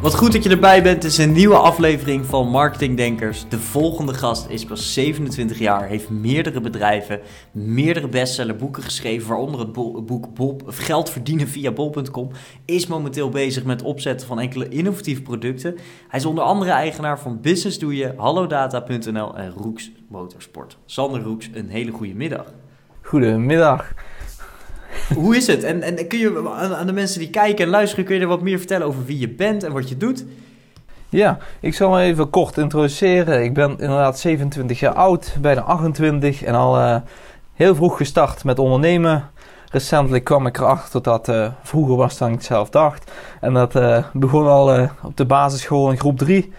Wat goed dat je erbij bent. Het is een nieuwe aflevering van Marketing Denkers. De volgende gast is pas 27 jaar, heeft meerdere bedrijven, meerdere bestsellerboeken geschreven, waaronder het boek Bob, Geld verdienen via bol.com. Is momenteel bezig met opzetten van enkele innovatieve producten. Hij is onder andere eigenaar van Business Doe Je, Hallodata.nl en Roeks Motorsport. Sander Roeks, een hele goede middag. Goedemiddag. Hoe is het? En, en kun je aan, de mensen die kijken en luisteren, kun je er wat meer vertellen over wie je bent en wat je doet? Ja, ik zal me even kort introduceren. Ik ben inderdaad 27 jaar oud, bijna 28 en al uh, heel vroeg gestart met ondernemen. Recentelijk kwam ik erachter dat uh, vroeger was dan ik zelf dacht. En dat uh, begon al op de basisschool in groep 3.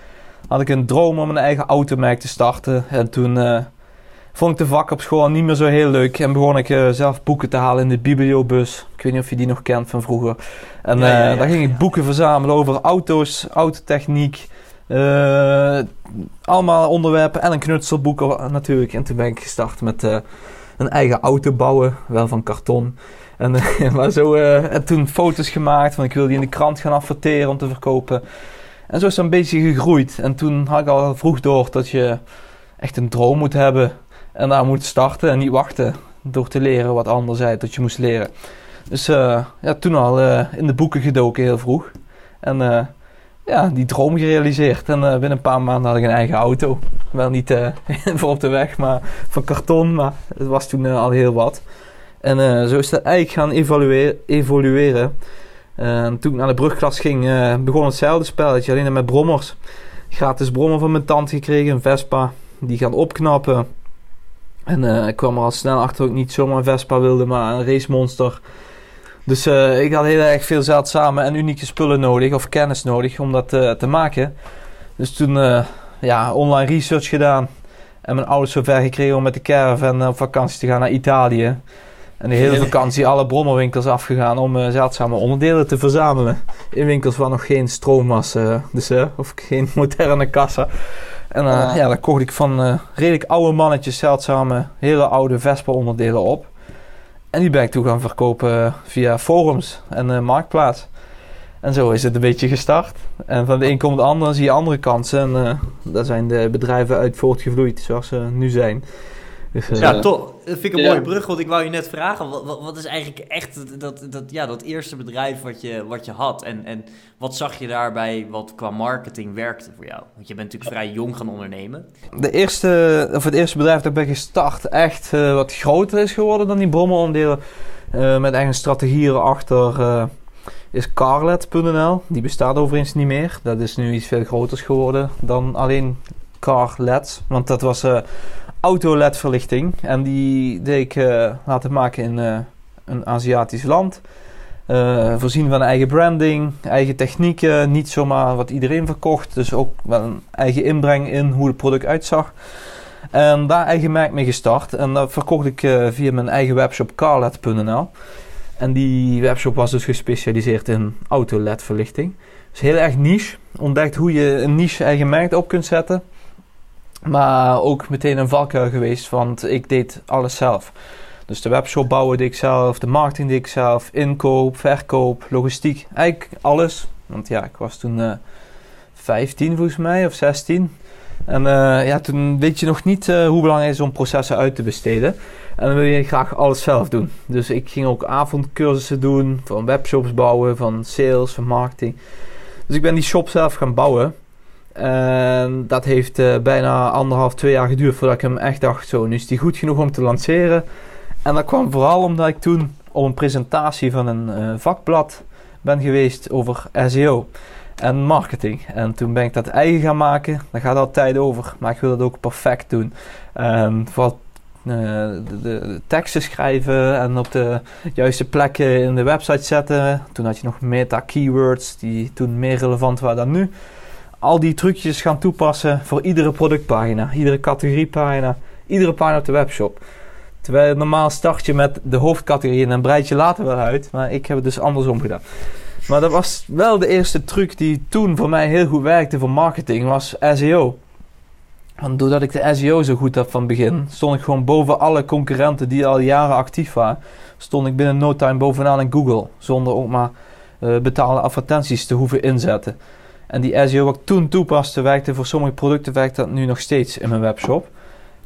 Had ik een droom om een eigen automerk te starten. En toen vond ik de vak op school niet meer zo heel leuk. En begon ik uh, zelf boeken te halen in de bibliobus. Ik weet niet of je die nog kent van vroeger. En ja, uh, daar ging ik boeken verzamelen over auto's, autotechniek. Uh, allemaal onderwerpen en een knutselboek natuurlijk. En toen ben ik gestart met een eigen auto bouwen. Wel van karton. En, maar zo, en toen foto's gemaakt. Van ik wilde die in de krant gaan adverteren om te verkopen. En zo is het een beetje gegroeid. En toen had ik al vroeg door dat je echt een droom moet hebben. En daar moet starten en niet wachten door te leren wat anderen zei dat je moest leren. Dus uh, ja, toen al uh, in de boeken gedoken heel vroeg. En uh, ja, die droom gerealiseerd. En binnen een paar maanden had ik een eigen auto. Wel niet voor op de weg, maar van karton. Maar het was toen al heel wat. En zo is dat eigenlijk gaan evolueren. evolueren. toen ik naar de brugklas ging, begon hetzelfde spelletje. Alleen met brommers. Gratis brommer van mijn tante gekregen, een Vespa. Die gaan opknappen en uh, ik kwam er al snel achter dat ik niet zomaar een Vespa wilde, maar een racemonster. Dus uh, ik had heel erg veel zeldzame en unieke spullen nodig, of kennis nodig, om dat uh, te maken. Dus toen ja, online research gedaan. En mijn ouders zover gekregen om met de caravan op vakantie te gaan naar Italië. En de hele vakantie alle brommerwinkels afgegaan om zeldzame onderdelen te verzamelen. In winkels waar nog geen stroom was, dus, of geen moderne kassa. En uh, ja, dan kocht ik van uh, redelijk oude mannetjes zeldzame hele oude Vespa-onderdelen op. En die ben ik toen gaan verkopen via forums en marktplaats. En zo is het een beetje gestart. En van de een komt de ander, zie je andere kansen. En uh, daar zijn de bedrijven uit voortgevloeid zoals ze nu zijn. Dus, uh, ja, toch. Dat vind ik een mooie brug, want ik wou je net vragen. Wat, wat, wat, is eigenlijk echt dat, dat, ja, dat eerste bedrijf wat je, wat je had? En, en wat zag je daarbij wat qua marketing werkte voor jou? Want je bent natuurlijk vrij jong gaan ondernemen. De eerste, of het eerste bedrijf dat ik ben gestart echt uh, wat groter is geworden dan die brommelonderdelen. Uh, met eigen strategieën erachter uh, is Carlet.nl. Die bestaat overigens niet meer. Dat is nu iets veel groter geworden dan alleen Carlet. Want dat was auto-LED-verlichting. En die deed ik uh, laten maken in uh, een Aziatisch land. Uh, voorzien van eigen branding, eigen technieken. Niet zomaar wat iedereen verkocht. Dus ook wel een eigen inbreng in hoe het product uitzag. En daar eigen merk mee gestart. En dat verkocht ik via mijn eigen webshop carlet.nl. En die webshop was dus gespecialiseerd in auto-LED-verlichting. Dus heel erg niche. Ontdekt hoe je een niche eigen merk op kunt zetten. Maar ook meteen een valkuil geweest, want ik deed alles zelf. Dus de webshop bouwen deed ik zelf, de marketing deed ik zelf, inkoop, verkoop, logistiek, eigenlijk alles. Want ja, ik was toen uh, eh, 15 volgens mij, of 16. En uh, ja, toen weet je nog niet uh, hoe belangrijk is om processen uit te besteden. En dan wil je graag alles zelf doen. Dus ik ging ook avondcursussen doen, van webshops bouwen, van sales, van marketing. Dus ik ben die shop zelf gaan bouwen. En dat heeft uh, bijna anderhalf, twee jaar geduurd voordat ik hem echt dacht: zo, nu is die goed genoeg om te lanceren. En dat kwam vooral omdat ik toen op een presentatie van een uh, vakblad ben geweest over SEO en marketing. En toen ben ik dat eigen gaan maken. Daar gaat altijd over, maar ik wil dat ook perfect doen. Vooral uh, de, de, teksten schrijven en op de juiste plekken in de website zetten. Toen had je nog meta keywords die toen meer relevant waren dan nu al die trucjes gaan toepassen voor iedere productpagina, iedere categoriepagina, iedere pagina op de webshop. Terwijl normaal start je met de hoofdcategorie en dan breid je later wel uit. Maar ik heb het dus andersom gedaan. Maar dat was wel de eerste truc die toen voor mij heel goed werkte voor marketing, was SEO. Want doordat ik de SEO zo goed had van begin, stond ik gewoon boven alle concurrenten die al jaren actief waren. Stond ik binnen no time bovenaan in Google. Zonder ook maar uh, betaalde advertenties te hoeven inzetten. En die SEO wat ik toen toepaste, werkte voor sommige producten, werkt dat nu nog steeds in mijn webshop.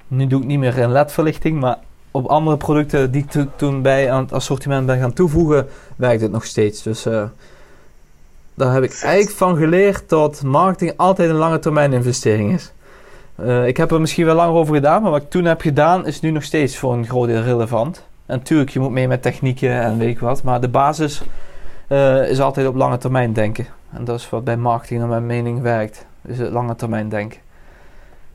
Nu doe ik niet meer in LED-verlichting, maar op andere producten die ik toen bij aan het assortiment ben gaan toevoegen, werkt het nog steeds. Dus uh, daar heb ik eigenlijk van geleerd dat marketing altijd een lange termijn investering is. Uh, ik heb er misschien wel langer over gedaan, maar wat ik toen heb gedaan is nu nog steeds voor een groot deel relevant. En natuurlijk, je moet mee met technieken en weet ik wat, maar de basis uh, is altijd op lange termijn denken. En dat is wat bij marketing naar mijn mening werkt, is het lange termijn denken.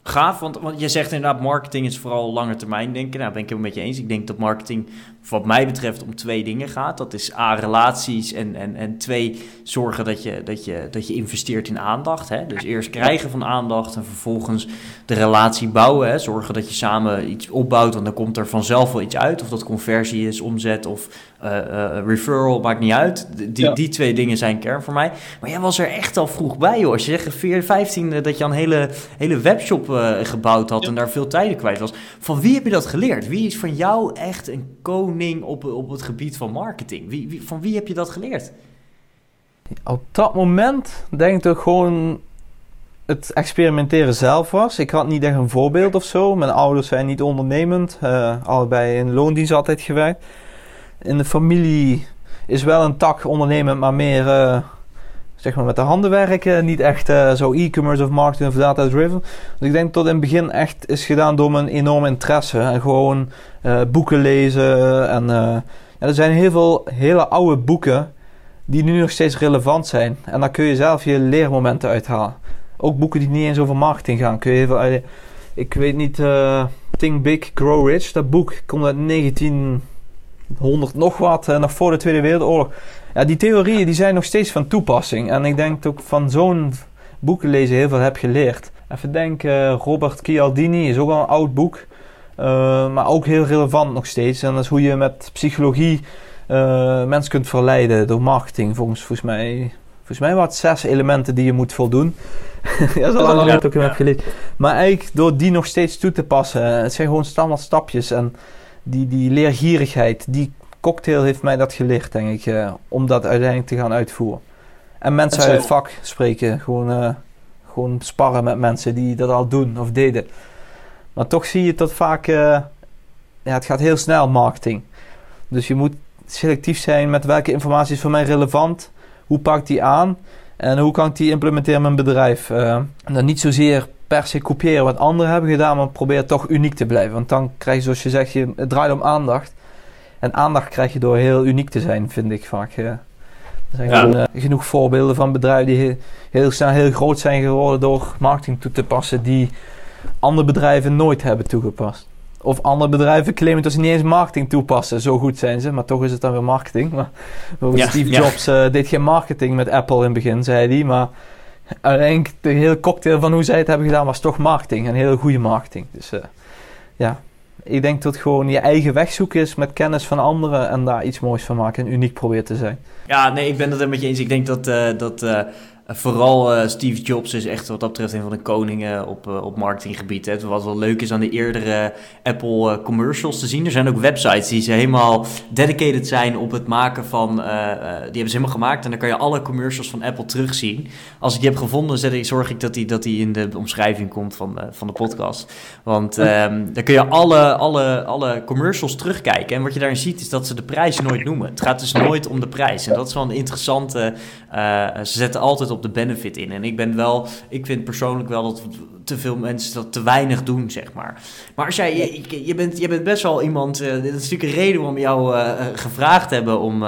Gaaf, want, want je zegt inderdaad, marketing is vooral lange termijn denken. Nou, ben ik het met je eens. Ik denk dat marketing, wat mij betreft, om twee dingen gaat. Dat is A, relaties en, en, en twee, zorgen dat je, dat, je, dat je investeert in aandacht. Hè? Dus eerst krijgen van aandacht en vervolgens de relatie bouwen. Hè? Zorgen dat je samen iets opbouwt, want dan komt er vanzelf wel iets uit. Of dat conversie is, omzet of uh, uh, referral, maakt niet uit. Die, die twee dingen zijn kern voor mij. Maar jij was er echt al vroeg bij, joh. Als je zegt 4, 15 dat je een hele, hele webshop uh, gebouwd had en daar veel tijd kwijt was. Van wie heb je dat geleerd? Wie is van jou echt een koning op, op het gebied van marketing? Wie, van wie heb je dat geleerd? Op dat moment denk ik gewoon het experimenteren zelf was. Ik had niet echt een voorbeeld of zo. Mijn ouders zijn niet ondernemend. allebei in loondienst altijd gewerkt in de familie is wel een tak ondernemen, maar meer uh, zeg maar met de handen werken. Niet echt uh, zo e-commerce of marketing of data driven. Dus ik denk dat in het begin echt is gedaan door mijn enorme interesse. En gewoon uh, boeken lezen. En ja, er zijn heel veel hele oude boeken die nu nog steeds relevant zijn. En daar kun je zelf je leermomenten uithalen. Ook boeken die niet eens over marketing gaan. Kun je even, ik weet niet, Think Big, Grow Rich. Dat boek komt uit 19... 100 nog wat, nog voor de Tweede Wereldoorlog. Ja, die theorieën die zijn nog steeds van toepassing. En ik denk dat ik van zo'n boeken lezen heel veel heb geleerd. Even denken, Robert Cialdini is ook al een oud boek. Uh, maar ook heel relevant nog steeds. En dat is hoe je met psychologie uh, mensen kunt verleiden door marketing. Volgens, volgens mij Volgens mij waren het zes elementen die je moet voldoen. ja, dat is al lang heb gelezen. Maar eigenlijk door die nog steeds toe te passen. Het zijn gewoon standaard stapjes. En die, die leergierigheid, die cocktail heeft mij dat geleerd, denk ik, uh, om dat uiteindelijk te gaan uitvoeren. En mensen uit het vak spreken, gewoon, gewoon sparren met mensen die dat al doen of deden. Maar toch zie je dat vaak, uh, ja, het gaat heel snel marketing. Dus je moet selectief zijn met welke informatie is voor mij relevant, hoe pak ik die aan en hoe kan ik die implementeren in mijn bedrijf. en dan niet zozeer per se kopiëren wat anderen hebben gedaan, maar probeer toch uniek te blijven. Want dan krijg je, zoals je zegt, je, het draait om aandacht. En aandacht krijg je door heel uniek te zijn, vind ik vaak. er zijn gewoon, uh, genoeg voorbeelden van bedrijven die heel, heel, snel heel groot zijn geworden door marketing toe te passen, die andere bedrijven nooit hebben toegepast. Of andere bedrijven claimen dat ze niet eens marketing toepassen. Zo goed zijn ze, maar toch is het dan weer marketing. Maar ja, Steve Jobs uh, deed geen marketing met Apple in het begin, zei hij. Maar uiteindelijk de hele cocktail van hoe zij het hebben gedaan was toch marketing. Een hele goede marketing. Dus uh, ja, ik denk dat gewoon je eigen weg zoeken is met kennis van anderen en daar iets moois van maken en uniek proberen te zijn. Ja, nee, ik ben het er met je eens. Ik denk dat, uh, dat uh, vooral uh, Steve Jobs is echt wat dat betreft een van de koningen op, uh, op marketinggebied. Hè. Wat wel leuk is aan de eerdere Apple uh, commercials te zien. Er zijn ook websites die ze helemaal dedicated zijn op het maken van... die hebben ze helemaal gemaakt en dan kan je alle commercials van Apple terugzien. Als ik die heb gevonden, zet ik, zorg ik dat die, dat die in de omschrijving komt van, van de podcast. Want um, dan kun je alle, alle, alle commercials terugkijken. En wat je daarin ziet is dat ze de prijs nooit noemen. Het gaat dus nooit om de prijs. En dat is wel een interessante... ze zetten altijd op de benefit in. En ik ben wel, ik vind persoonlijk wel dat te veel mensen dat te weinig doen, zeg maar. Maar als jij, je, je bent, je bent best wel iemand, uh, dit is natuurlijk een reden waarom jou uh, gevraagd hebben om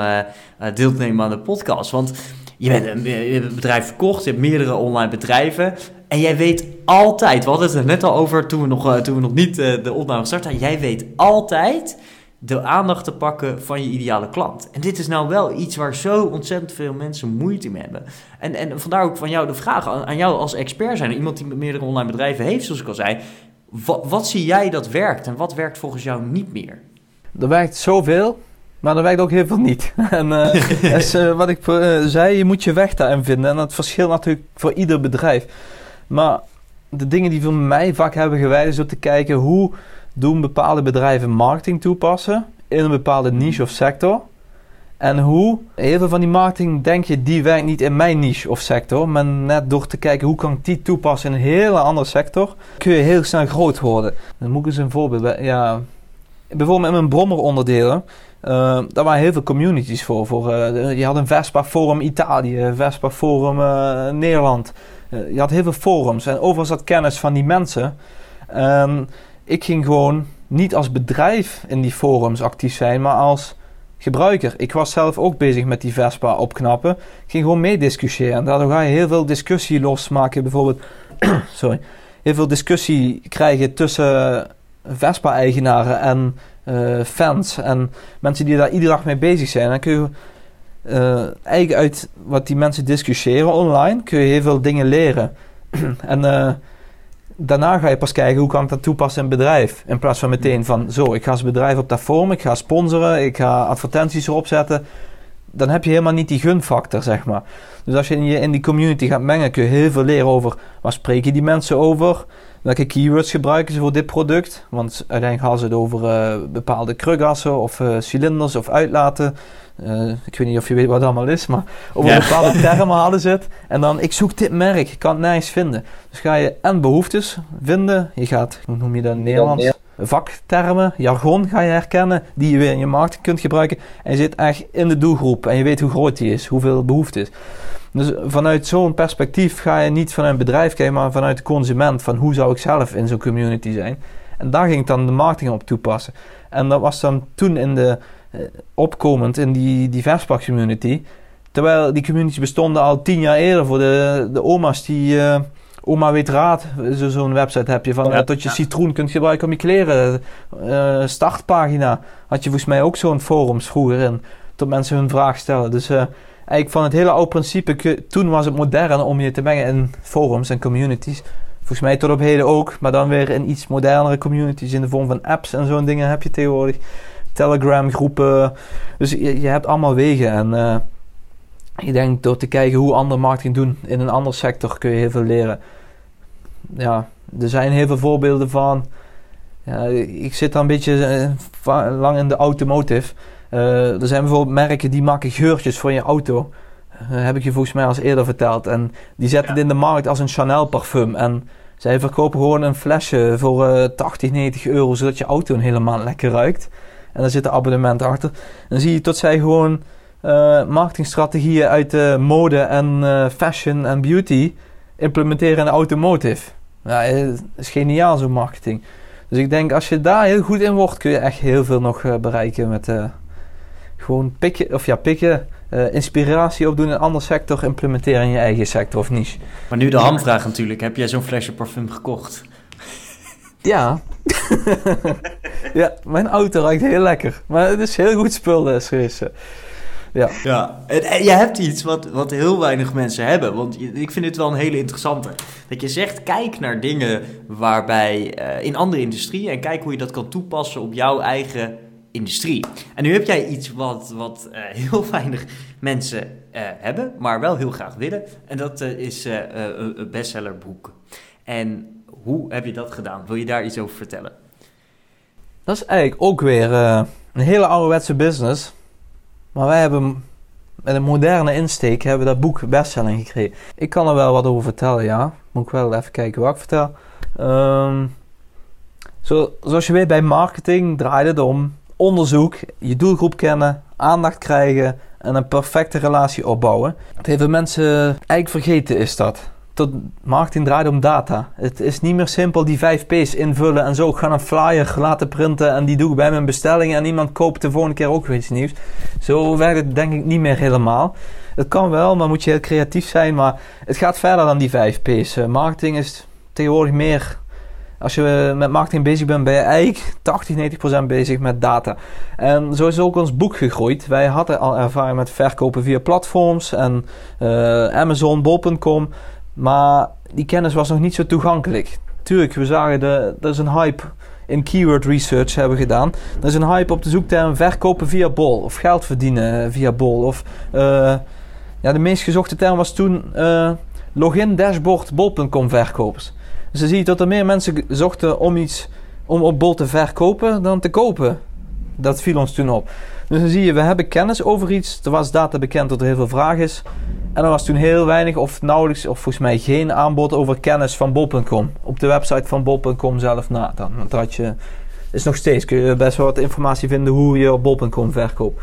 deel te nemen aan de podcast. Want je, bent een, je hebt een bedrijf verkocht, je hebt meerdere online bedrijven. En jij weet altijd, we hadden het er net al over toen we nog, toen we nog niet de opname gestart hadden. Jij weet altijd de aandacht te pakken van je ideale klant. En dit is nou wel iets waar zo ontzettend veel mensen moeite mee hebben. En, en vandaar ook van jou de vraag aan jou als expert zijn, iemand die met meerdere online bedrijven heeft, zoals ik al zei. Wat, wat zie jij dat werkt en wat werkt volgens jou niet meer? Er werkt zoveel, maar er werkt ook heel veel niet. en uh, is, uh, wat ik uh, zei, je moet je weg daarin vinden. En dat verschilt natuurlijk voor ieder bedrijf. Maar de dingen die voor mij vaak hebben gewijd is om te kijken hoe doen bepaalde bedrijven marketing toepassen in een bepaalde niche of sector. En hoe, heel veel van die marketing denk je, die werkt niet in mijn niche of sector. Maar net door te kijken hoe kan ik die toepassen in een hele andere sector, kun je heel snel groot worden. Dan moet ik eens een voorbeeld, ja, bijvoorbeeld met mijn brommer onderdelen. Uh, daar waren heel veel communities voor. voor uh, je had een Vespa Forum Italië, Vespa Forum uh, Nederland. Je had heel veel forums en overal zat kennis van die mensen. En ik ging gewoon niet als bedrijf in die forums actief zijn, maar als gebruiker. Ik was zelf ook bezig met die Vespa opknappen. Ik ging gewoon meediscussiëren. En daardoor ga je heel veel discussie losmaken. Bijvoorbeeld, sorry, heel veel discussie krijgen tussen Vespa-eigenaren en uh, fans en mensen die daar iedere dag mee bezig zijn. Dan kun je uh, eigenlijk uit wat die mensen discussiëren online, kun je heel veel dingen leren. en uh, daarna ga je pas kijken hoe kan ik dat toepassen in bedrijf. In plaats van meteen van zo, ik ga als bedrijf op dat forum, ik ga sponsoren, ik ga advertenties erop zetten. Dan heb je helemaal niet die gunfactor, zeg maar. Dus als je in, je in die community gaat mengen, kun je heel veel leren over waar spreken die mensen over. Welke keywords gebruiken ze voor dit product? Want uiteindelijk gaan ze het over uh, bepaalde krugassen of uh, cilinders of uitlaten. Uh, ik weet niet of je weet wat het allemaal is, maar over ja. bepaalde termen hadden ze het. En dan, ik zoek dit merk, ik kan het nergens vinden. Dus ga je en behoeftes vinden. Je gaat, hoe noem je dat in Nederlands? Ja, vaktermen, jargon ga je herkennen, die je weer in je markt kunt gebruiken. En je zit echt in de doelgroep en je weet hoe groot die is, hoeveel behoefte is. Dus vanuit zo'n perspectief ga je niet vanuit een bedrijf kijken, maar vanuit de consument. Van hoe zou ik zelf in zo'n community zijn? En daar ging ik dan de marketing op toepassen. En dat was dan toen in de uh, opkomend in die, die Verspak community. Terwijl die communities bestonden al tien jaar eerder voor de, de oma's die. Uh, Oma weet raad, zo'n zo website heb je van ja, dat je ja. citroen kunt gebruiken om je kleren. Uh, startpagina had je volgens mij ook zo'n forums vroeger in. Dat mensen hun vraag stellen. Dus eigenlijk van het hele oude principe, toen was het modern om je te mengen in forums en communities. Volgens mij tot op heden ook, maar dan weer in iets modernere communities in de vorm van apps en zo'n dingen heb je tegenwoordig. Telegram groepen. Dus je, hebt allemaal wegen en uh, ik denk door te kijken hoe andere marketing doen in een andere sector kun je heel veel leren. Ja, er zijn heel veel voorbeelden van. Ja, ik zit dan een beetje uh, lang in de automotive. Uh, er zijn bijvoorbeeld merken die maken geurtjes voor je auto. Uh, heb ik je volgens mij al eerder verteld. En die zetten ja. het in de markt als een Chanel parfum. En zij verkopen gewoon een flesje voor uh, 80, 90 euro, zodat je auto een hele maand lekker ruikt. En daar zit een abonnement achter. En dan zie je tot zij gewoon marketingstrategieën uit de mode en fashion en beauty implementeren in de automotive. Ja, het is geniaal zo'n marketing. Dus ik denk als je daar heel goed in wordt, kun je echt heel veel nog bereiken met gewoon pikken, of ja, pikken, uh, inspiratie opdoen in een andere sector, implementeren in je eigen sector of niche. Maar nu de hamvraag natuurlijk, heb jij zo'n flesje parfum gekocht? Ja. ja, mijn auto ruikt heel lekker. Maar het is heel goed spul, dus. Ja. ja. En, je hebt iets wat, wat heel weinig mensen hebben. Want ik vind het wel een hele interessante. Dat je zegt, kijk naar dingen waarbij uh, in andere industrieën... en kijk hoe je dat kan toepassen op jouw eigen industrie. En nu heb jij iets wat, wat uh, heel weinig mensen uh, hebben, maar wel heel graag willen. En dat uh, is een bestsellerboek. En hoe heb je dat gedaan? Wil je daar iets over vertellen? Dat is eigenlijk ook weer een hele ouderwetse business. Maar wij hebben met een moderne insteek hebben dat boek bestselling gekregen. Ik kan er wel wat over vertellen, ja. Moet ik wel even kijken wat ik vertel. Um, zo, zoals je weet bij marketing draait het om onderzoek, je doelgroep kennen, aandacht krijgen en een perfecte relatie opbouwen. Heel veel mensen eigenlijk vergeten is dat. Tot marketing draait om data. Het is niet meer simpel die 5 P's invullen en zo. Ik ga een flyer laten printen en die doe ik bij mijn bestelling en iemand koopt de volgende keer ook weer iets nieuws. Zo werkt het denk ik niet meer helemaal. Het kan wel, maar moet je heel creatief zijn. Maar het gaat verder dan die 5 P's. Uh, marketing is tegenwoordig meer als je met marketing bezig bent, ben je eigenlijk 80, 90% bezig met data. En zo is ook ons boek gegroeid. Wij hadden al ervaring met verkopen via platforms en uh, Amazon, Bol.com. Maar die kennis was nog niet zo toegankelijk. tuurlijk, we zagen, de, er is een hype in keyword research hebben gedaan. Er is een hype op de zoekterm verkopen via bol. Of geld verdienen via bol. Of uh, ja, de meest gezochte term was toen login dashboard bol.com verkopers. Dus dan zie dat er meer mensen zochten om iets om op bol te verkopen dan te kopen. Dat viel ons toen op. Dus dan zie je, we hebben kennis over iets. Er was data bekend dat er heel veel vraag is. En er was toen heel weinig of nauwelijks, of volgens mij geen aanbod over kennis van bol.com. Op de website van bol.com zelf na. Dan, want had je, is nog steeds, kun je best wel wat informatie vinden hoe je op bol.com verkoopt.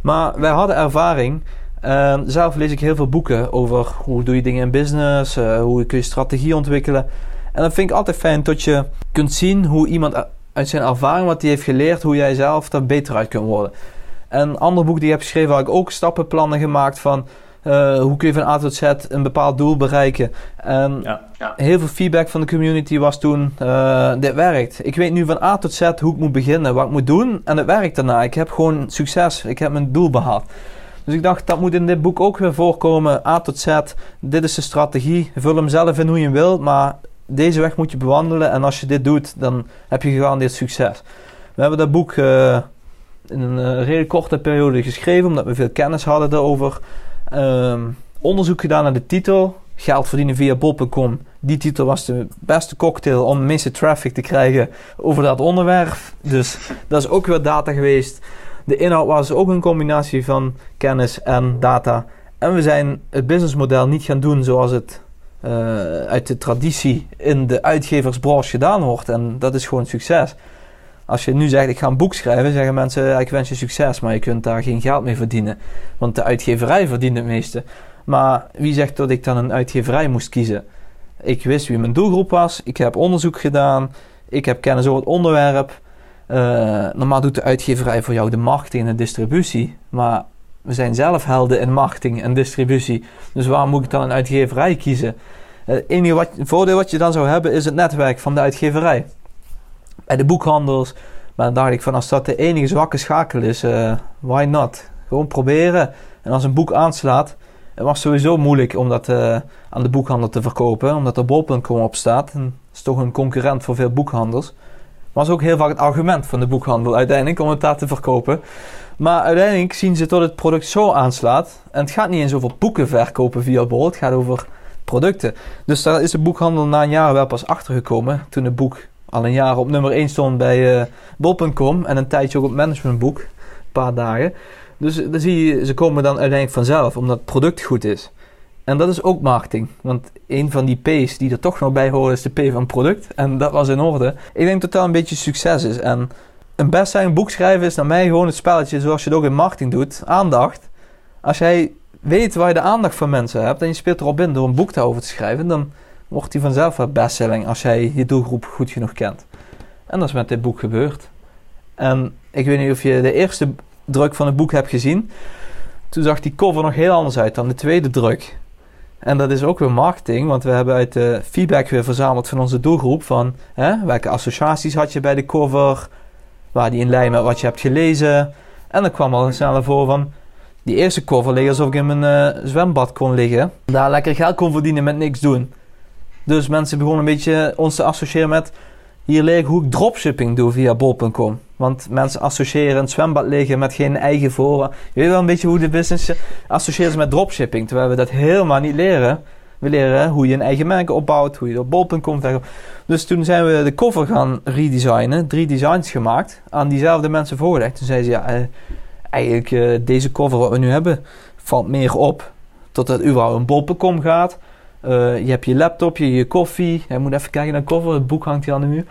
Maar wij hadden ervaring. Uh, zelf lees ik heel veel boeken over hoe doe je dingen in business, uh, hoe kun je strategie ontwikkelen. En dat vind ik altijd fijn dat je kunt zien hoe iemand uit zijn ervaring, wat hij heeft geleerd, hoe jij zelf er beter uit kunt worden. En een ander boek die ik heb geschreven, had ik ook stappenplannen gemaakt van uh, hoe kun je van A tot Z een bepaald doel bereiken. En ja, ja. heel veel feedback van de community was toen, uh, dit werkt. Ik weet nu van A tot Z hoe ik moet beginnen, wat ik moet doen. En het werkt daarna. Ik heb gewoon succes. Ik heb mijn doel behaald. Dus ik dacht, dat moet in dit boek ook weer voorkomen. A tot Z, dit is de strategie. Vul hem zelf in hoe je wilt, maar deze weg moet je bewandelen. En als je dit doet, dan heb je gegarandeerd succes. We hebben dat boek uh, in een uh, redelijk korte periode geschreven, omdat we veel kennis hadden erover. Um, onderzoek gedaan naar de titel. Geld verdienen via bol.com. Die titel was de beste cocktail om de meeste traffic te krijgen over dat onderwerp. Dus dat is ook weer data geweest. De inhoud was ook een combinatie van kennis en data. En we zijn het businessmodel niet gaan doen zoals het uit de traditie in de uitgeversbranche gedaan wordt. En dat is gewoon succes. Als je nu zegt, ik ga een boek schrijven, zeggen mensen, ik wens je succes, maar je kunt daar geen geld mee verdienen. Want de uitgeverij verdient het meeste. Maar wie zegt dat ik dan een uitgeverij moest kiezen? Ik wist wie mijn doelgroep was, ik heb onderzoek gedaan, ik heb kennis over het onderwerp. Uh, normaal doet de uitgeverij voor jou de marketing en de distributie. Maar we zijn zelf helden in marketing en distributie. Dus waarom moet ik dan een uitgeverij kiezen? Het uh, enige voordeel wat je dan zou hebben is het netwerk van de uitgeverij bij de boekhandels. Maar dan dacht ik van als dat de enige zwakke schakel is, uh, why not? Gewoon proberen. En als een boek aanslaat, het was sowieso moeilijk om dat uh, aan de boekhandel te verkopen, omdat er bol.com op staat. En dat is toch een concurrent voor veel boekhandels. Was ook heel vaak het argument van de boekhandel uiteindelijk om het daar te verkopen. Maar uiteindelijk zien ze dat het product zo aanslaat. En het gaat niet eens over boeken verkopen via bol, het gaat over producten. Dus daar is de boekhandel na een jaar wel pas achter gekomen toen het boek al een jaar op nummer 1 stond bij uh, bol.com en een tijdje ook op managementboek, een paar dagen. Dus dan zie je, ze komen dan uiteindelijk vanzelf, omdat het product goed is. En dat is ook marketing. Want een van die P's die er toch nog bij horen is de P van product. En dat was in orde. Ik denk dat dat een beetje succes is. En een bestselling boek schrijven is naar mij gewoon het spelletje zoals je het ook in marketing doet. Aandacht. Als jij weet waar je de aandacht van mensen hebt en je speelt erop in door een boek daarover te schrijven, dan wordt die vanzelf wel bestselling als jij je doelgroep goed genoeg kent. En dat is met dit boek gebeurd. En ik weet niet of je de eerste druk van het boek hebt gezien. Toen zag die cover nog heel anders uit dan de tweede druk. En dat is ook weer marketing, want we hebben uit de feedback weer verzameld van onze doelgroep. Van hè, welke associaties had je bij de cover, waar die in lijn met wat je hebt gelezen. En dan kwam al snel voor van die eerste cover leek alsof ik in mijn uh, zwembad kon liggen. Daar lekker geld kon verdienen met niks doen. Dus mensen begonnen een beetje ons te associëren met... Hier leer ik hoe ik dropshipping doe via bol.com. Want mensen associëren een zwembad liggen met geen eigen voorraad. Je weet wel een beetje hoe de business associëren met dropshipping. Terwijl we dat helemaal niet leren. We leren hoe je een eigen merk opbouwt, hoe je op bol.com verkoopt. Dus toen zijn we de cover gaan redesignen. Drie designs gemaakt. Aan diezelfde mensen voorgelegd. Toen zeiden ze, ja, eh, eigenlijk uh, deze cover wat we nu hebben... valt meer op totdat het überhaupt een bol.com gaat... Uh, je hebt je laptop, je, je koffie. Je moet even kijken naar cover. Het boek hangt hier aan de muur.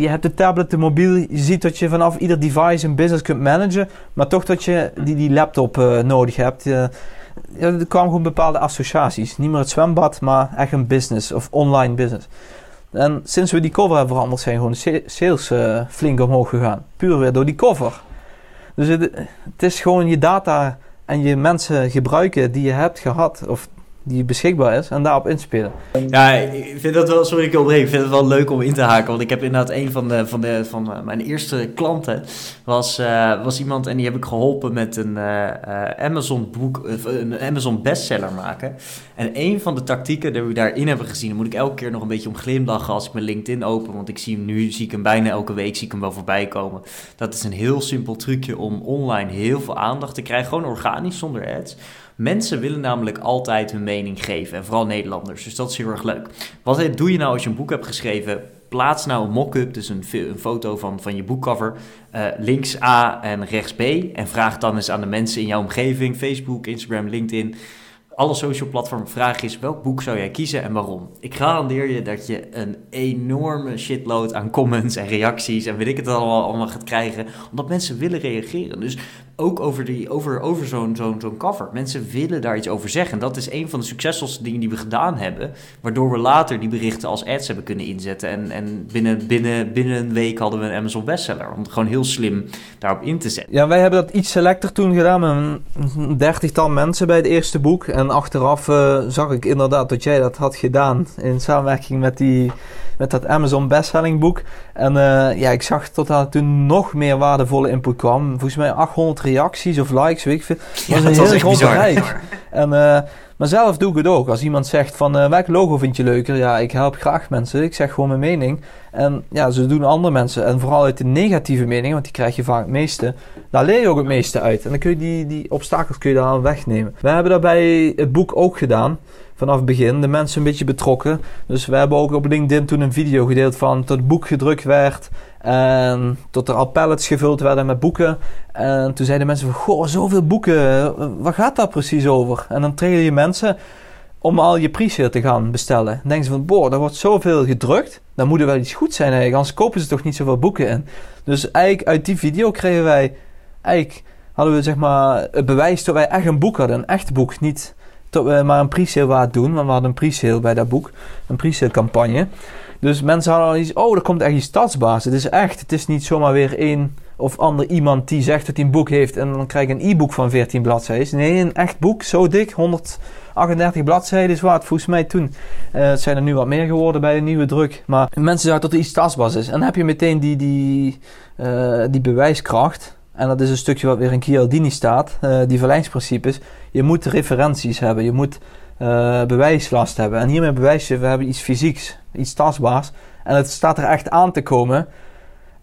Je, hebt de tablet, de mobiel. Je ziet dat je vanaf ieder device een business kunt managen. Maar toch dat je die, die laptop uh, nodig hebt. Er kwamen gewoon bepaalde associaties. Niet meer het zwembad, maar echt een business of online business. En sinds we die cover hebben veranderd, zijn gewoon de sales flink omhoog gegaan. Puur weer door die cover. Dus het, het is gewoon je data en je mensen gebruiken die je hebt gehad. Of die beschikbaar is en daarop inspelen. Ja, ik vind dat wel, sorry ik onderbreek, ik vind het wel leuk om in te haken. Want ik heb inderdaad een van, de, van, de, van eh, mijn eerste klanten was, uh, was iemand en die heb ik geholpen met een uh, Amazon boek, een Amazon bestseller maken. En een van de tactieken die we daarin hebben gezien, moet ik elke keer nog een beetje om glimlachen als ik mijn LinkedIn open. Want ik zie hem nu, zie ik hem bijna elke week, zie ik hem wel voorbij komen. Dat is een heel simpel trucje om online heel veel aandacht te krijgen, gewoon organisch, zonder ads. Mensen willen namelijk altijd hun mening geven. En vooral Nederlanders. Dus dat is heel erg leuk. Wat doe je nou als je een boek hebt geschreven? Plaats nou een mock-up, dus een, een, foto van, van je boekcover. Uh, links A en rechts B. En vraag dan eens aan de mensen in jouw omgeving: Facebook, Instagram, LinkedIn alle social platforms vraag is welk boek zou jij kiezen en waarom? Ik garandeer je dat je een enorme shitload aan comments en reacties en weet ik het allemaal, allemaal gaat krijgen, omdat mensen willen reageren. Dus ook over, die, over, over zo'n zo'n zo'n cover. Mensen willen daar iets over zeggen. Dat is een van de succesvolste dingen die we gedaan hebben, waardoor we later die berichten als ads hebben kunnen inzetten. En, en binnen, binnen, binnen een week hadden we een Amazon bestseller, om het gewoon heel slim daarop in te zetten. Ja, wij hebben dat iets selecter toen gedaan met een dertigtal mensen bij het eerste boek. En achteraf uh, zag ik inderdaad dat jij dat had gedaan in samenwerking met, die, met dat Amazon bestselling boek. En uh, ja, ik zag tot dat toen nog meer waardevolle input kwam. Volgens mij 800 reacties of likes, weet ik veel. Dat was een heel groot bereik. En, uh, maar zelf doe ik het ook. Als iemand zegt van uh, welk logo vind je leuker? Ja, ik help graag mensen. Ik zeg gewoon mijn mening. En ja, zo doen andere mensen. En vooral uit de negatieve mening, want die krijg je vaak het meeste. Daar leer je ook het meeste uit. En dan kun je die, die obstakels kun je daar wegnemen. We hebben dat bij het boek ook gedaan. Vanaf het begin. De mensen een beetje betrokken. Dus we hebben ook op LinkedIn toen een video gedeeld van tot het boek gedrukt werd. En tot er al pallets gevuld werden met boeken. En toen zeiden mensen van, goh, zoveel boeken. Waar gaat dat precies over? En dan trigger je mensen om al je pre te gaan bestellen. Dan denken ze van, boh, er wordt zoveel gedrukt. Dan moet er wel iets goed zijn eigenlijk. Anders kopen ze toch niet zoveel boeken in. Dus eigenlijk uit die video kregen wij... Eigenlijk hadden we zeg maar het bewijs dat wij echt een boek hadden. Een echt boek. Niet dat we maar een pre-sale doen. Maar we hadden een pre-sale bij dat boek. Een pre-sale campagne. Dus mensen hadden al iets... Oh, er komt echt iets stadsbaas. Het is echt. Het is niet zomaar weer één of ander iemand die zegt dat hij een boek heeft. En dan krijg je een e-book van 14 bladzijden. Nee, een echt boek. Zo dik. 100... 38 bladzijden is waard, volgens mij toen. Uh, het zijn er nu wat meer geworden bij een nieuwe druk. Maar mensen zeggen dat er iets tastbaars is. En dan heb je meteen die, die, uh, die bewijskracht. En dat is een stukje wat weer in Chialdini staat. Uh, die verlijngsprincipes. Je moet referenties hebben. Je moet bewijslast hebben. En hiermee bewijs je, we hebben iets fysieks. Iets tastbaars. En het staat er echt aan te komen.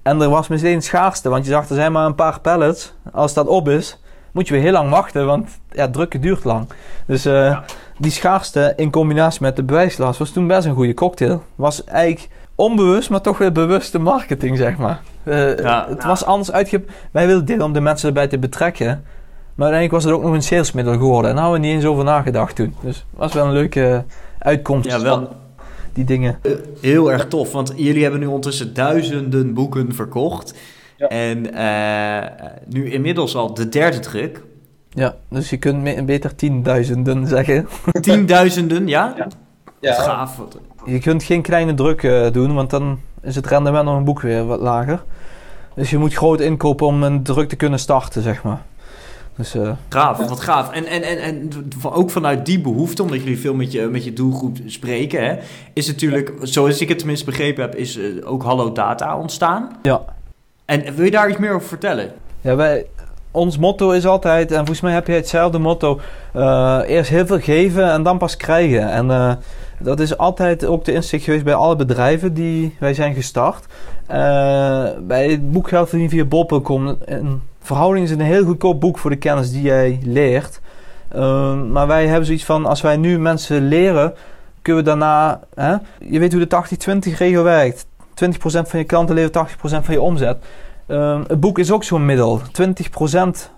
En er was meteen schaarste. Want je zag, er zijn maar een paar pallets. Als dat op is moet je weer heel lang wachten, want ja, drukken duurt lang. Dus uh, die schaarste in combinatie met de bewijslast was toen best een goede cocktail. Was eigenlijk onbewust, maar toch weer bewuste marketing, zeg maar. Uh, ja, het was anders uitge... Wij wilden dit om de mensen erbij te betrekken. Maar uiteindelijk was het ook nog een salesmiddel geworden. En daar hadden we niet eens over nagedacht toen. Dus het was wel een leuke uitkomst ja, wel. van die dingen. Heel erg tof, want jullie hebben nu ondertussen duizenden boeken verkocht. En uh, nu inmiddels al de derde druk. Ja, dus je kunt beter tienduizenden zeggen. Tienduizenden, ja? Ja. ja. Gaaf. Je kunt geen kleine druk uh, doen, want dan is het rendement op een boek weer wat lager. Dus je moet groot inkopen om een druk te kunnen starten, zeg maar. Dus, uh, gaaf, wat gaaf. En, en, en, en ook vanuit die behoefte, omdat jullie veel met je, met je doelgroep spreken, hè, is natuurlijk, zoals ik het tenminste begrepen heb, is ook Hallo Data ontstaan. Ja. En wil je daar iets meer over vertellen? Ja, wij, ons motto is altijd, en volgens mij heb je hetzelfde motto: uh, eerst heel veel geven en dan pas krijgen. En dat is altijd ook de insteek geweest bij alle bedrijven die wij zijn gestart. Uh, bij het boek Geld verdienen via bol.com. Een verhouding is een heel goedkoop boek voor de kennis die jij leert. maar wij hebben zoiets van: als wij nu mensen leren, kunnen we daarna. Hè, je weet hoe de 80-20 regel werkt. 20% van je klanten levert 80% van je omzet. Um, het boek is ook zo'n middel. 20%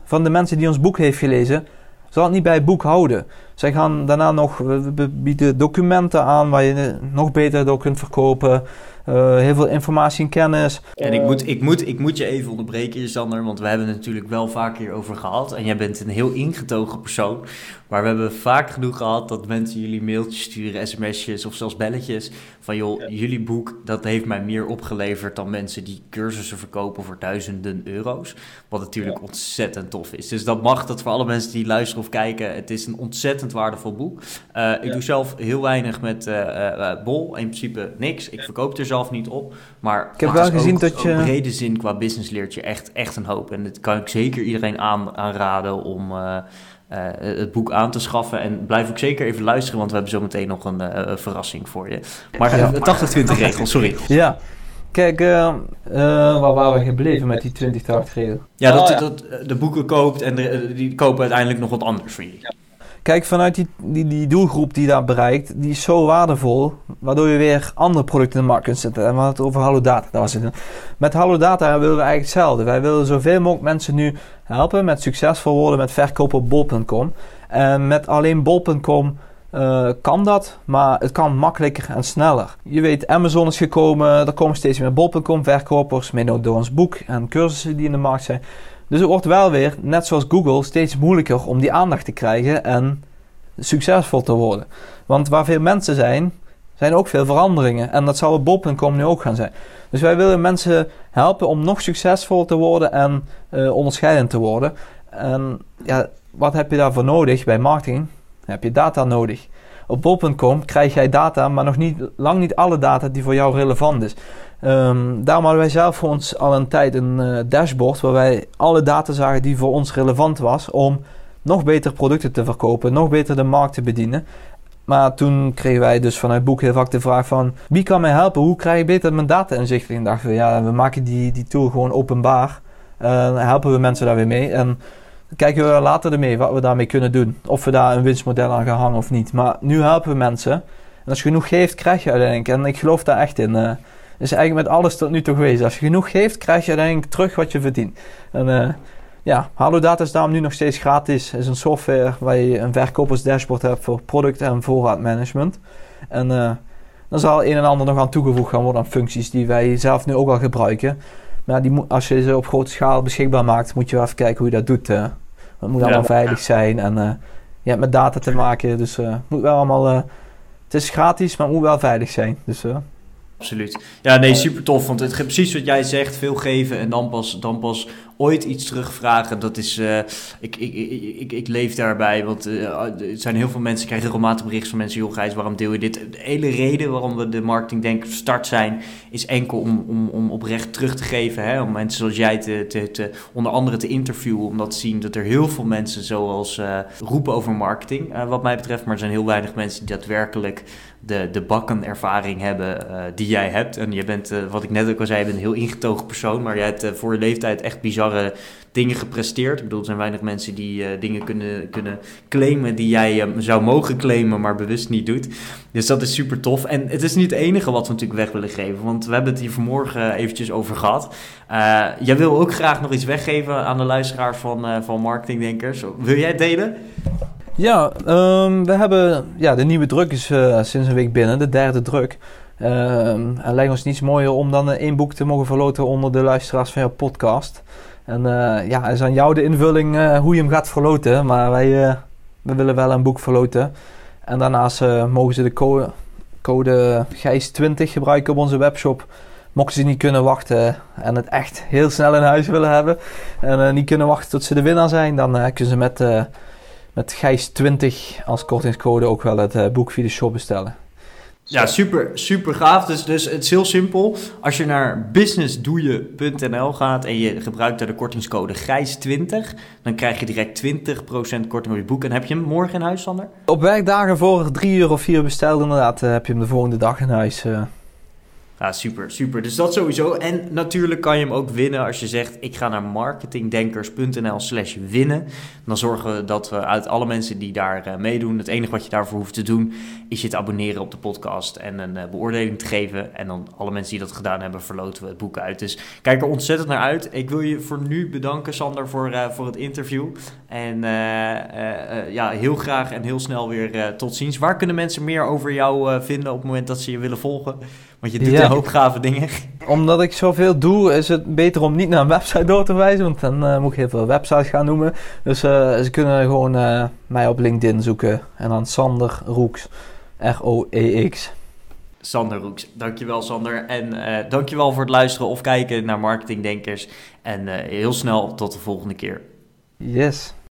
van de mensen die ons boek heeft gelezen, zal het niet bij boek houden. Zij gaan daarna nog, we bieden documenten aan waar je nog beter door kunt verkopen. Eh, heel veel informatie en kennis. En ik moet, ik, moet, ik moet je even onderbreken, Sander, want we hebben het natuurlijk wel vaak hierover gehad. En jij bent een heel ingetogen persoon. Maar we hebben vaak genoeg gehad dat mensen jullie mailtjes sturen, sms'jes of zelfs belletjes. Van joh, jullie boek, dat heeft mij meer opgeleverd dan mensen die cursussen verkopen voor duizenden euro's. Wat natuurlijk ontzettend tof is. Dus dat mag dat voor alle mensen die luisteren of kijken. Het is een ontzettend waardevol boek. Uh, ik doe zelf heel weinig met uh, Bol. In principe niks. Ik verkoop er zelf niet op. Maar ik heb wel gezien ook, dat je. In brede zin qua business leert je echt, echt een hoop. En dat kan ik zeker iedereen aan, aanraden om. Uh, het boek aan te schaffen. En blijf ook zeker even luisteren, want we hebben zo meteen nog een uh, verrassing voor je. Maar ja. 80-20 regel, sorry. Ja. Kijk, uh, waar waren we gebleven met die 20-80 regel? Ja, dat, oh, ja. dat de boeken koopt en de, die kopen uiteindelijk nog wat anders voor je. Ja. Kijk, vanuit die, die, die, doelgroep die daar bereikt, die is zo waardevol, waardoor je weer andere producten in de markt kunt zetten. En we hadden het over Hallo Data. Daar was het. Met Hallo Data willen we eigenlijk hetzelfde. Wij willen zoveel mogelijk mensen nu helpen met succesvol worden met verkopen op bol.com. En met alleen bol.com uh, kan dat, maar het kan makkelijker en sneller. Je weet, Amazon is gekomen, er komen steeds meer bol.com verkopers, mede door ons boek en cursussen die in de markt zijn. Dus het wordt wel weer, net zoals Google, steeds moeilijker om die aandacht te krijgen en succesvol te worden. Want waar veel mensen zijn, zijn ook veel veranderingen. En dat zal op bol.com nu ook gaan zijn. Dus wij willen mensen helpen om nog succesvol te worden en uh, onderscheidend te worden. En ja, wat heb je daarvoor nodig bij marketing? Heb je data nodig. Op bol.com krijg jij data, maar nog niet, lang niet alle data die voor jou relevant is. Um, daarom hadden wij zelf voor ons al een tijd een uh, dashboard waar wij alle data zagen die voor ons relevant was om nog beter producten te verkopen, nog beter de markt te bedienen. Maar toen kregen wij dus vanuit boek heel vaak de vraag van... wie kan mij helpen? Hoe krijg ik beter mijn data inzicht? En dachten we, ja, we maken die, die tool gewoon openbaar. Uh, helpen we mensen daar weer mee. En kijken we later ermee wat we daarmee kunnen doen. Of we daar een winstmodel aan gaan hangen of niet. Maar nu helpen we mensen. En als je genoeg geeft, krijg je uiteindelijk. En ik geloof daar echt in. Uh, is eigenlijk met alles tot nu toe geweest. Als je genoeg geeft, krijg je uiteindelijk terug wat je verdient. En uh, ja, Hallo Data is daarom nu nog steeds gratis. Het is een software waar je een verkopersdashboard hebt voor product- en voorraadmanagement. En uh, dan zal een en ander nog aan toegevoegd gaan worden aan functies die wij zelf nu ook al gebruiken. Maar die als je ze op grote schaal beschikbaar maakt, moet je wel even kijken hoe je dat doet. Uh. Het moet allemaal veilig zijn en uh, je hebt met data te maken. Dus het moet wel allemaal. het is gratis, maar het moet wel veilig zijn. Dus Absoluut. Ja, nee, super tof. Want het precies wat jij zegt, veel geven en dan pas, dan pas ooit iets terugvragen. Dat is, uh, ik, ik, ik, ik, leef daarbij. Want uh, er zijn heel veel mensen, krijgen regelmatig berichten van mensen, joh Gijs, waarom deel je dit? De hele reden waarom we de marketing denk start zijn, is enkel om, om, om oprecht terug te geven. Hè? Om mensen zoals jij te, te, te, onder andere te interviewen. Omdat te zien dat er heel veel mensen zoals uh, roepen over marketing, wat mij betreft. Maar er zijn heel weinig mensen die daadwerkelijk de, de bakkenervaring hebben uh, die jij hebt. En je bent, uh, wat ik net ook al zei, je een heel ingetogen persoon, maar jij hebt uh, voor je leeftijd echt bizarre dingen gepresteerd. Ik bedoel, er zijn weinig mensen die dingen kunnen, kunnen claimen die jij zou mogen claimen, maar bewust niet doet. Dus dat is super tof. En het is niet het enige wat we natuurlijk weg willen geven, want we hebben het hier vanmorgen eventjes over gehad. jij wil ook graag nog iets weggeven aan de luisteraars van, van Marketingdenkers. Wil jij het delen? Ja, um, we hebben, ja, de nieuwe druk is uh, sinds een week binnen, de derde druk. Um, en lijkt ons niets mooier om dan één boek te mogen verloten onder de luisteraars van jouw podcast. En uh, ja, is aan jou de invulling hoe je hem gaat verloten. Maar wij we willen wel een boek verloten. En daarnaast mogen ze de code, code GIJS20 gebruiken op onze webshop. Mochten ze niet kunnen wachten en het echt heel snel in huis willen hebben. En niet kunnen wachten tot ze de winnaar zijn, dan kunnen ze met met Gijs20 als kortingscode ook wel het uh, boek via de shop bestellen. Ja, super, super gaaf. Dus, dus het is heel simpel. Als je naar businessdoeje.nl gaat en je gebruikt daar de kortingscode GIJS20, dan krijg je direct 20% korting op je boek. En heb je hem morgen in huis, Sander? Op werkdagen voor 3 euro of 4 besteld inderdaad, uh, heb je hem de volgende dag in huis. Uh. Ja, super, super. Dus dat sowieso. En natuurlijk kan je hem ook winnen als je zegt: ik ga naar marketingdenkers.nl/slash winnen. Dan zorgen we dat we uit alle mensen die daar uh, meedoen, het enige wat je daarvoor hoeft te doen, is je te abonneren op de podcast en een uh, beoordeling te geven. En dan alle mensen die dat gedaan hebben, verloten we het boek uit. Dus kijk er ontzettend naar uit. Ik wil je voor nu bedanken, Sander, voor, uh, voor het interview. En ja, heel graag en heel snel weer tot ziens. Waar kunnen mensen meer over jou vinden op het moment dat ze je willen volgen? Want je doet een hoop gave dingen. Omdat ik zoveel doe, is het beter om niet naar een website door te wijzen. Want dan moet ik heel veel websites gaan noemen. Dus ze kunnen gewoon mij op LinkedIn zoeken. En dan Sander Roeks. R-O-E-X. Sander Roeks. Dankjewel Sander. En dankjewel voor het luisteren of kijken naar Marketingdenkers. En heel snel tot de volgende keer. Yes.